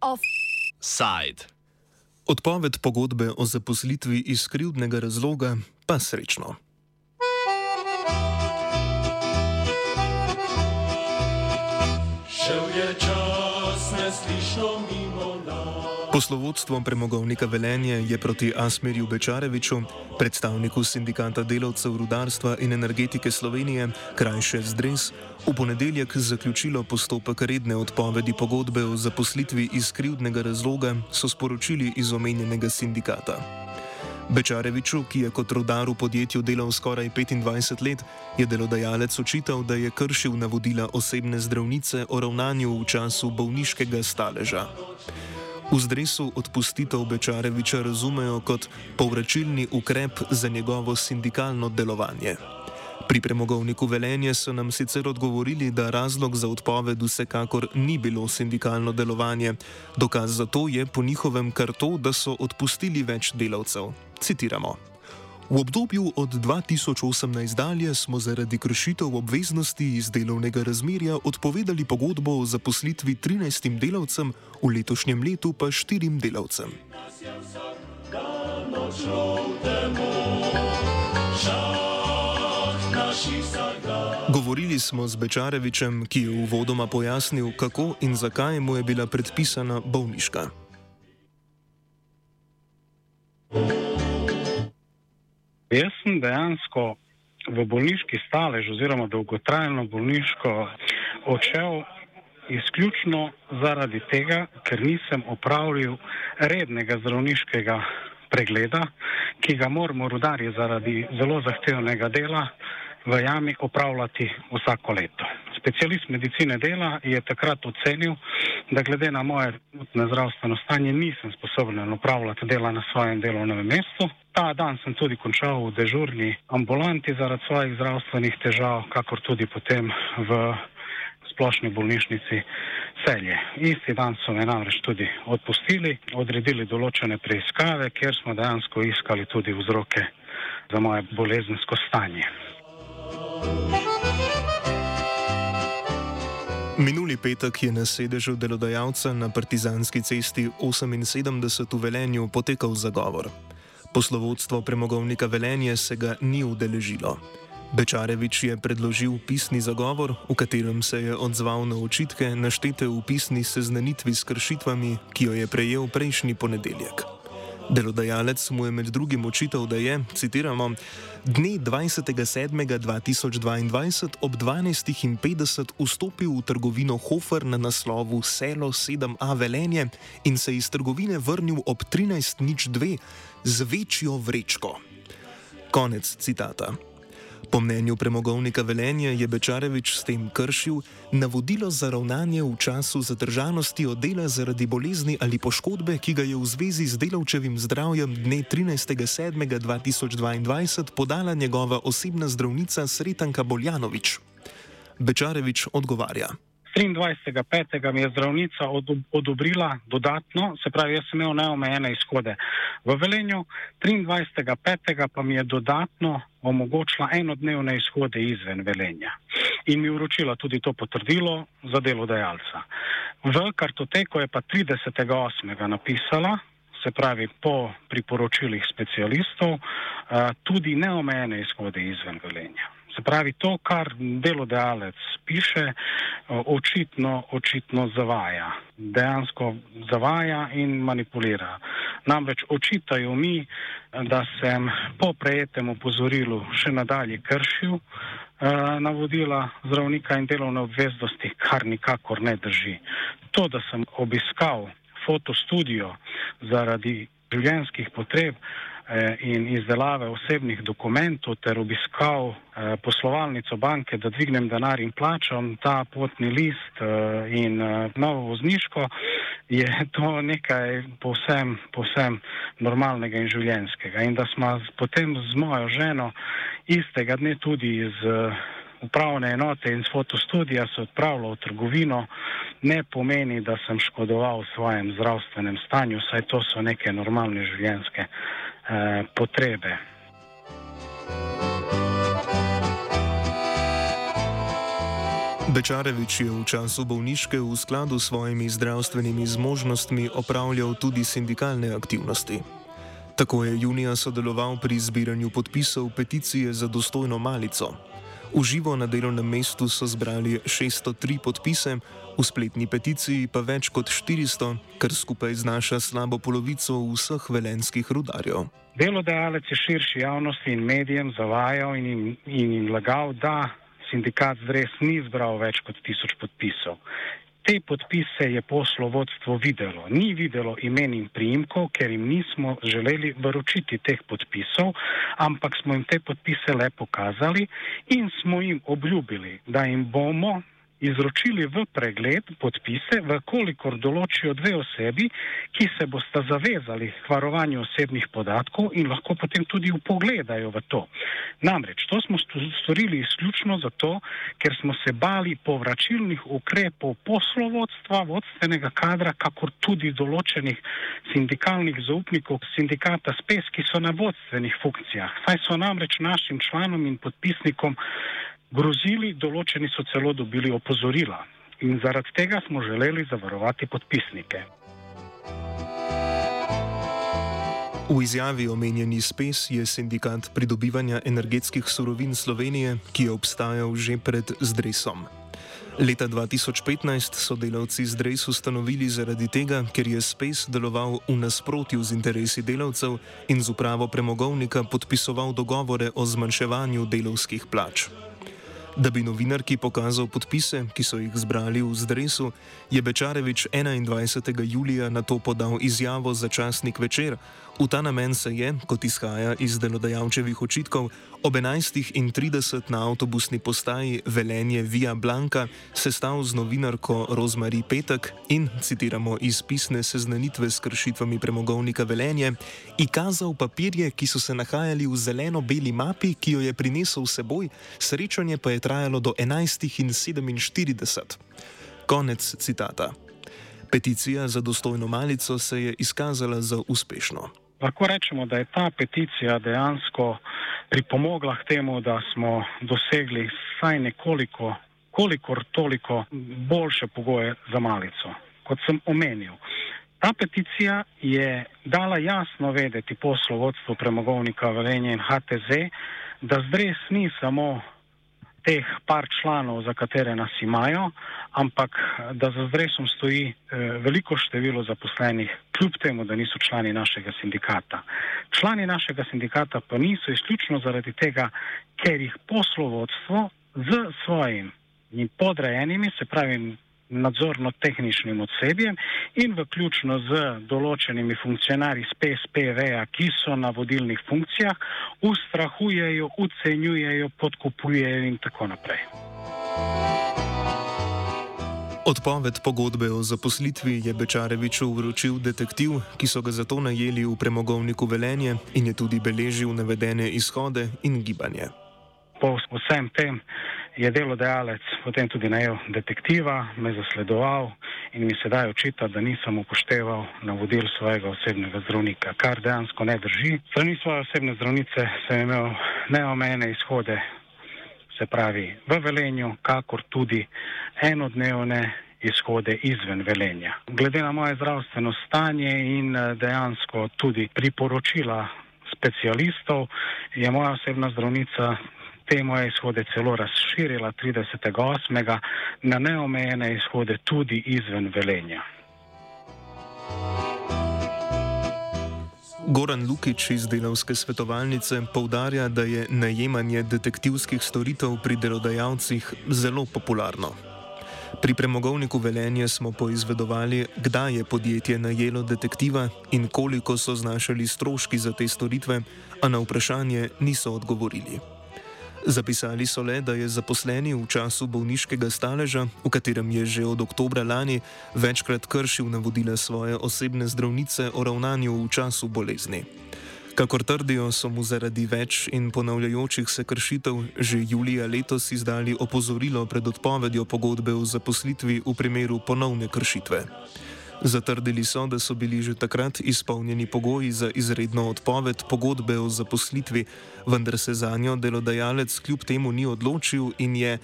Offside. Odpoved pogodbe o zaposlitvi iz krivdnega razloga pa srečno. Nas. Poslovodstvo premogovnika Velenje je proti Asmirju Bečareviču, predstavniku sindikata delavcev rudarstva in energetike Slovenije, krajše Zdres, v ponedeljek zaključilo postopek redne odpovedi pogodbe o zaposlitvi iz krivdnega razloga, so sporočili iz omenjenega sindikata. Bečareviču, ki je kot rudar v podjetju delal skoraj 25 let, je delodajalec očital, da je kršil navodila osebne zdravnice o ravnanju v času bolniškega staleža. V zdresu odpustitev Bečareviča razumejo kot povračilni ukrep za njegovo sindikalno delovanje. Pri premogovniku Velenje so nam sicer odgovorili, da razlog za odpoved vsekakor ni bilo sindikalno delovanje. Dokaz za to je po njihovem kar to, da so odpustili več delavcev. Citiramo. V obdobju od 2018 dalje smo zaradi kršitev obveznosti iz delovnega razmerja odpovedali pogodbo o zaposlitvi 13 delavcem, v letošnjem letu pa 4 delavcem. Govorili smo z Bečarevičem, ki je uvodoma pojasnil, kako in zakaj mu je bila predpisana bolniška. Jaz sem dejansko v bolniški stalež oziroma dolgotrajno bolniško odšel izključno zaradi tega, ker nisem opravljal rednega zdravniškega pregleda, ki ga moramo rudarji zaradi zelo zahtevnega dela v jami opravljati vsako leto. Specialist medicine dela je takrat ocenil, da glede na moje zdravstveno stanje nisem sposoben opravljati dela na svojem delovnem mestu. Ta dan sem tudi končal v dežurni ambulanti zaradi svojih zdravstvenih težav, kakor tudi potem v splošni bolnišnici celje. Isti dan so me namreč tudi odpustili, odredili določene preiskave, kjer smo dejansko iskali tudi vzroke za moje bolezensko stanje. Minuli petek je na sedežu delodajalca na Partizanski cesti 78 v Velenju potekal zagovor. Poslovodstvo premogovnika Velenje se ga ni udeležilo. Bečarevič je predložil pisni zagovor, v katerem se je odzval na očitke naštete v pisni seznanitvi s kršitvami, ki jo je prejel prejšnji ponedeljek. Delodajalec mu je med drugim očital, da je, citiramo, dne 20.7.2022 ob 12.50 vstopil v trgovino Hofer na naslovu Selo 7a Velenje in se iz trgovine vrnil ob 13.02 z večjo vrečko. Konec citata. Po mnenju premogovnika Velenja je Bečarevič s tem kršil navodilo za ravnanje v času zadržanosti od dela zaradi bolezni ali poškodbe, ki ga je v zvezi z delavčevim zdravjem dne 13.7.2022 podala njegova osebna zdravnica Sretanka Boljanovič. Bečarevič odgovarja. 23.5. mi je zdravnica odobrila dodatno, se pravi, jaz sem imel neomejene izhode v Velenju, 23.5. pa mi je dodatno omogočila enodnevne izhode izven Velenja in mi uročila tudi to potrdilo za delodajalca. V kartoteko je pa 30.8. napisala, se pravi po priporočilih specialistov, eh, tudi neomejene izhode izven Velenja. Se pravi, to, kar delodajalec piše, očitno, očitno zavaja. Dejansko zavaja in manipulira. Namreč očitajo mi, da sem po prejetem opozorilu še nadalje kršil navodila zdravnika in delovne obveznosti, kar nikakor ne drži. To, da sem obiskal fotostudio zaradi življenjskih potreb, Eh, in izdelave osebnih dokumentov ter obiskal eh, poslovalnico banke, da dvignem denar in plačam ta potni list eh, in novo vozniško, je to nekaj povsem, povsem normalnega in življenskega. In da smo potem z mojo ženo istega dne tudi iz upravne enote in z fotostudija se odpravila v trgovino, ne pomeni, da sem škodoval svojem zdravstvenem stanju, saj to so neke normalne življenske. Eh, potrebe. Bečarevič je v času bolniške v skladu s svojimi zdravstvenimi zmožnostmi opravljal tudi sindikalne aktivnosti. Tako je junija sodeloval pri zbiranju podpisov peticije za dostojno malico. V živo na delovnem mestu so zbrali 603 podpise, v spletni peticiji pa več kot 400, kar skupaj znaša slabo polovico vseh velenskih rudarjev. Delodajalec je širši javnosti in medijem zavajal in jim, in jim lagal, da sindikat zdres ni zbral več kot tisoč podpisov. Te podpise je poslovodstvo videlo. Ni videlo imen in priimkov, ker jim nismo želeli vročiti teh podpisov, ampak smo jim te podpise le pokazali in smo jim obljubili, da jim bomo izročili v pregled podpise, vkolikor določijo dve osebi, ki se bosta zavezali k varovanju osebnih podatkov in lahko potem tudi upogledajo v to. Namreč to smo storili izključno zato, ker smo se bali povračilnih ukrepov poslovodstva, vodstvenega kadra, kakor tudi določenih sindikalnih zaupnikov sindikata SPES, ki so na vodstvenih funkcijah. Saj so namreč našim članom in podpisnikom grozili, določeni so celo dobili opozorila in zaradi tega smo želeli zavarovati podpisnike. V izjavi omenjeni SPES je sindikat pridobivanja energetskih surovin Slovenije, ki je obstajal že pred zdresom. Leta 2015 so delavci zdres ustanovili zaradi tega, ker je SPES deloval v nasprotju z interesi delavcev in z upravo premogovnika podpisoval dogovore o zmanjševanju delovskih plač. Da bi novinarki pokazal podpise, ki so jih zbrali v Zdresu, je Bečarevič 21. julija na to podal izjavo za časnik večer. V ta namen se je, kot izhaja iz delodajalčevih očitkov, ob 11.30 na avtobusni postaji Velenje Via Blanka sestal z novinarko Rozmari Petek in, citiramo iz pisne seznanitve s kršitvami premogovnika Velenje, ikazal papirje, ki so se nahajali v zeleno-beli mapi, ki jo je prinesel seboj, srečanje pa je trajalo do 11.47. Konec citata. Peticija za dostojno malico se je izkazala za uspešno. Lahko rečemo, da je ta peticija dejansko pripomogla k temu, da smo dosegli vsaj nekoliko, kolikor toliko boljše pogoje za malico, kot sem omenil. Ta peticija je dala jasno vedeti poslovodstvu premogovnika Velenje in HTZ, da zdres ni samo teh par članov, za katere nas imajo, ampak da za zdresom stoji eh, veliko število zaposlenih, kljub temu, da niso člani našega sindikata. Člani našega sindikata pa niso izključno zaradi tega, ker jih poslovodstvo z svojim in podrejenimi, se pravi nadzorno-tehničnim osebjem in vključno z določenimi funkcionarji z PSPV-ja, ki so na vodilnih funkcijah, ustrahujejo, ucenjujejo, podkupujejo in tako naprej. Odpoved pogodbe o zaposlitvi je Bečareviču vročil detektiv, ki so ga zato najeli v premogovniku Velenje in je tudi beležil navedene izhode in gibanje. Po vsem tem je delodajalec potem tudi najel detektiva, me zasledoval in mi sedaj očita, da nisem upošteval navodil svojega osebnega zdravnika, kar dejansko ne drži. Strani svoje osebne zdravnice sem imel neomejene izhode, se pravi v Velenju, kakor tudi enodnevne izhode izven Velenja. Glede na moje zdravstveno stanje in eh, dejansko tudi priporočila specialistov je moja osebna zdravnica te moje izhode celo razširila 38. na neomejene izhode tudi izven Velenja. Goran Lukič iz delovske svetovalnice povdarja, da je najemanje detektivskih storitev pri delodajalcih zelo popularno. Pri premogovniku Velenje smo poizvedovali, kdaj je podjetje najelo detektiva in koliko so znašali stroški za te storitve, a na vprašanje niso odgovorili. Zapisali so le, da je zaposleni v času bolniškega staleža, v katerem je že od oktobra lani večkrat kršil navodila svoje osebne zdravnice o ravnanju v času bolezni. Kakor trdijo, so mu zaradi več in ponavljajočih se kršitev že julija letos izdali opozorilo pred odpovedjo pogodbe o zaposlitvi v primeru ponovne kršitve. Zatrdili so, da so bili že takrat izpolnjeni pogoji za izredno odpoved pogodbe o zaposlitvi, vendar se za njo delodajalec kljub temu ni odločil in je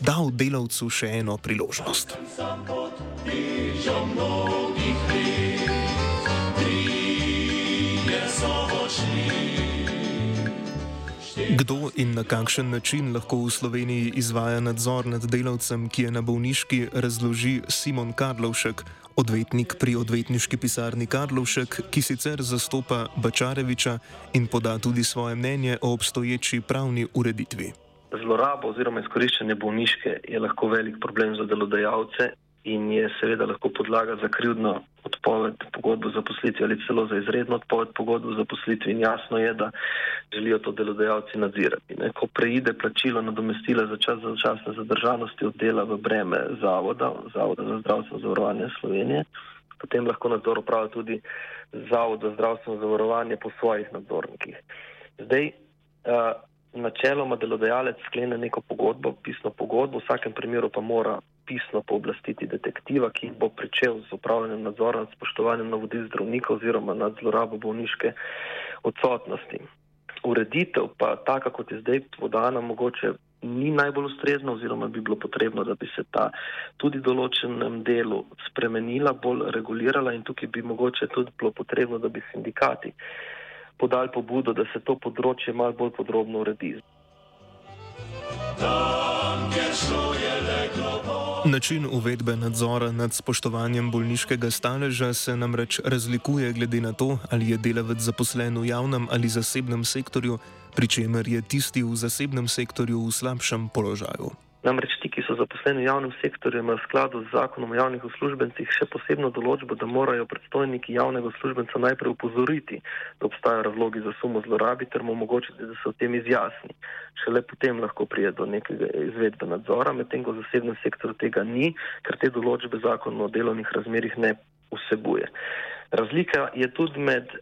dal delavcu še eno priložnost. Kdo in na kakšen način lahko v Sloveniji izvaja nadzor nad delavcem, ki je na bolniški, razloži Simon Karlovšek, odvetnik pri odvetniški pisarni Karlovšek, ki sicer zastopa Bačareviča in poda tudi svoje mnenje o obstoječi pravni ureditvi. Zloraba oziroma izkoriščanje bolniške je lahko velik problem za delodajalce in je seveda lahko podlaga za krivdno odpoved pogodbo za poslitvi ali celo za izredno odpoved pogodbo za poslitvi in jasno je, da želijo to delodajalci nadzirati. Ne. Ko preide plačilo nadomestila za čas za časne zadržanosti od dela v breme zavoda, Zavoda za zdravstveno zavarovanje Slovenije, potem lahko nadzor upravlja tudi Zavod za zdravstveno zavarovanje po svojih nadzornikih. Zdaj, uh, načeloma delodajalec sklene neko pogodbo, pisno pogodbo, v vsakem primeru pa mora pisno pooblastiti detektiva, ki bo pričel z upravljanjem nadzora nad spoštovanjem navodil zdravnika oziroma nad zlorabo bolniške odsotnosti. Ureditev pa taka, kot je zdaj podana, mogoče ni najbolj ustrezna oziroma bi bilo potrebno, da bi se ta tudi v določenem delu spremenila, bolj regulirala in tukaj bi mogoče tudi bilo potrebno, da bi sindikati podali pobudo, da se to področje malo bolj podrobno uredi. Način uvedbe nadzora nad spoštovanjem bolniškega staleža se namreč razlikuje glede na to, ali je delavec zaposlen v javnem ali zasebnem sektorju, pri čemer je tisti v zasebnem sektorju v slabšem položaju. Namreč ki so zaposleni v javnem sektorju, imajo v skladu z zakonom o javnih uslužbencih še posebno določbo, da morajo predstojniki javnega uslužbenca najprej upozoriti, da obstajajo razlogi za sumo zlorabi ter mu omogočiti, da se o tem izjasni. Šele potem lahko prije do nekega izvedbe nadzora, medtem ko v zasebnem sektorju tega ni, ker te določbe zakon o delovnih razmerih ne vsebuje. Razlika je tudi med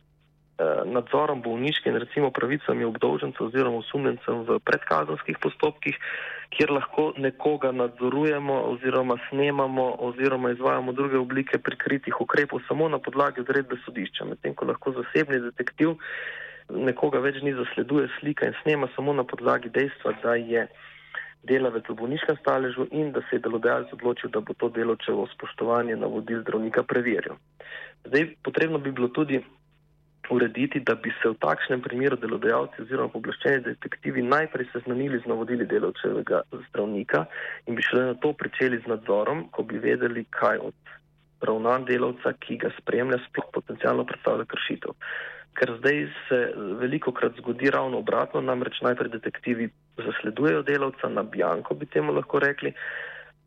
nadzorom bolniške in recimo pravicami obdolžencev oziroma osumljencem v predkazanskih postopkih, kjer lahko nekoga nadzorujemo oziroma snemamo oziroma izvajamo druge oblike prikritih ukrepov samo na podlagi odredbe sodišča, medtem ko lahko zasebni detektiv nekoga več ni zasleduje slika in snema samo na podlagi dejstva, da je delavec v bolniškem staležu in da se je delodajalec odločil, da bo to deločevo spoštovanje navodil zdravnika preveril. Zdaj, potrebno bi bilo tudi urediti, da bi se v takšnem primeru delodajalci oziroma poblaščeni detektivi najprej seznanili z navodili delovčevega zdravnika in bi šele na to pričeli z nadzorom, ko bi vedeli, kaj od ravnan delavca, ki ga spremlja, sploh potencialno predstavlja kršitev. Ker zdaj se veliko krat zgodi ravno obratno, namreč najprej detektivi zasledujejo delavca na bjanko, bi temu lahko rekli,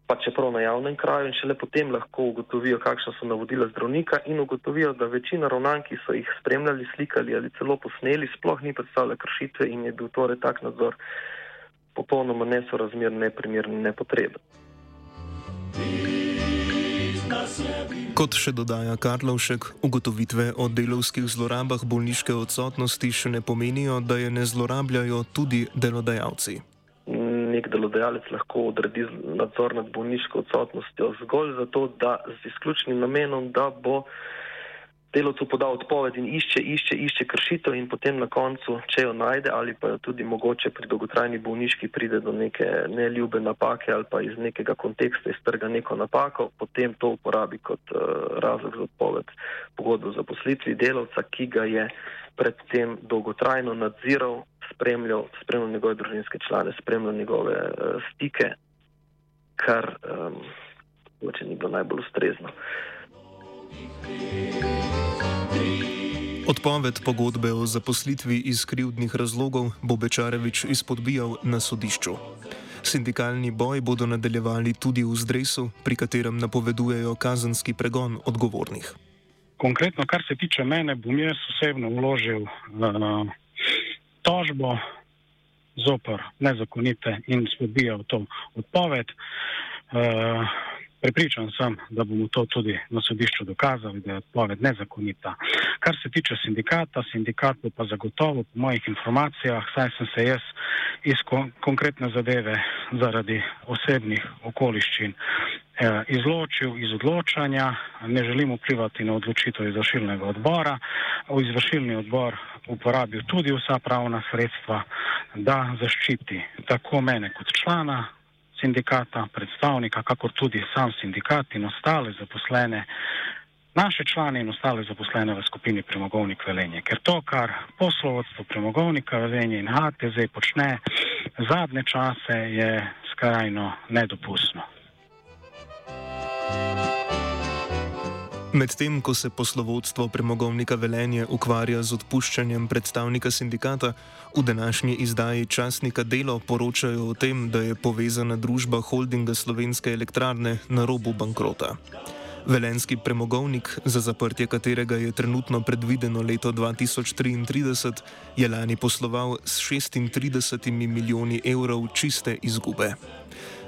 pa čeprav na javnem kraju in šele potem lahko ugotovijo, kakšna so navodila zdravnika in ugotovijo, da večina ravnanj, ki so jih spremljali, slikali ali celo posneli, sploh ni predstavljala kršitve in je bil torej tak nadzor popolnoma nesorazmeren, neprimeren in nepotreben. Kot še dodaja Karlovšek, ugotovitve o delovskih zlorabah bolniške odsotnosti še ne pomenijo, da je ne zlorabljajo tudi delodajalci nek delodajalec lahko odredi nadzor nad bolniško odsotnostjo zgolj zato, da z izključnim namenom, da bo delovcu podal odpoved in išče, išče, išče kršitev in potem na koncu, če jo najde ali pa tudi mogoče pri dolgotrajni bolniški pride do neke neljube napake ali pa iz nekega konteksta iztrga neko napako, potem to uporabi kot uh, razlog za odpoved pogodbo za poslitvi delovca, ki ga je predtem dolgotrajno nadziral spremljal, spremljal njegove družinske člane, spremljal njegove uh, stike, kar um, ni bilo najbolj ustrezno. Odpoved pogodbe o zaposlitvi iz krivdnih razlogov bo Bečarevič izpodbijal na sodišču. Sindikalni boj bodo nadaljevali tudi v Zdresu, pri katerem napovedujejo kazenski pregon odgovornih. Konkretno, kar se tiče mene, bom jaz osebno vložil uh, tožbo zoper nezakonite in spodbijal to odpoved. Uh, Prepričan sem, da bomo to tudi na sodišču dokazali, da je odpoved nezakonita. Kar se tiče sindikata, sindikat bo pa zagotovo, po mojih informacijah, saj sem se jaz iz kon konkretne zadeve zaradi osebnih okoliščin izločil iz odločanja, ne želim vplivati na odločitev izvršilnega odbora. Izvršilni odbor uporabil tudi vsa pravna sredstva, da zaščiti tako mene kot člana sindikata, predstavnika, kakor tudi sam sindikat in ostale zaposlene, naše člane in ostale zaposlene v skupini Premogovnik Velenje. Ker to, kar poslovodstvo Premogovnika Velenje in HTZ počne zadnje čase, je skrajno nedopustno. Medtem ko se poslovodstvo premogovnika Velenje ukvarja z odpuščanjem predstavnika sindikata, v današnji izdaji časnika Delo poročajo o tem, da je povezana družba holdinga slovenske elektrarne na robu bankrota. Velenski premogovnik, za zaprtje katerega je trenutno predvideno leto 2033, je lani posloval s 36 milijoni evrov čiste izgube.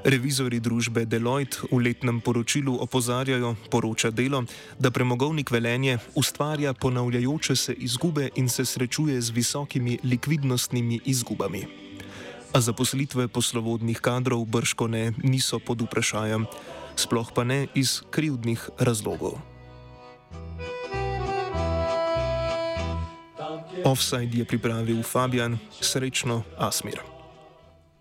Revizori družbe Deloitte v letnem poročilu opozarjajo, poroča delo, da premogovnik velenje ustvarja ponavljajoče se izgube in se srečuje z visokimi likvidnostnimi izgubami. A zaposlitve poslovodnih kadrov brško ne niso pod vprašanjem, sploh pa ne iz krivdnih razlogov. Offside je pripravil Fabian, srečno Asmir.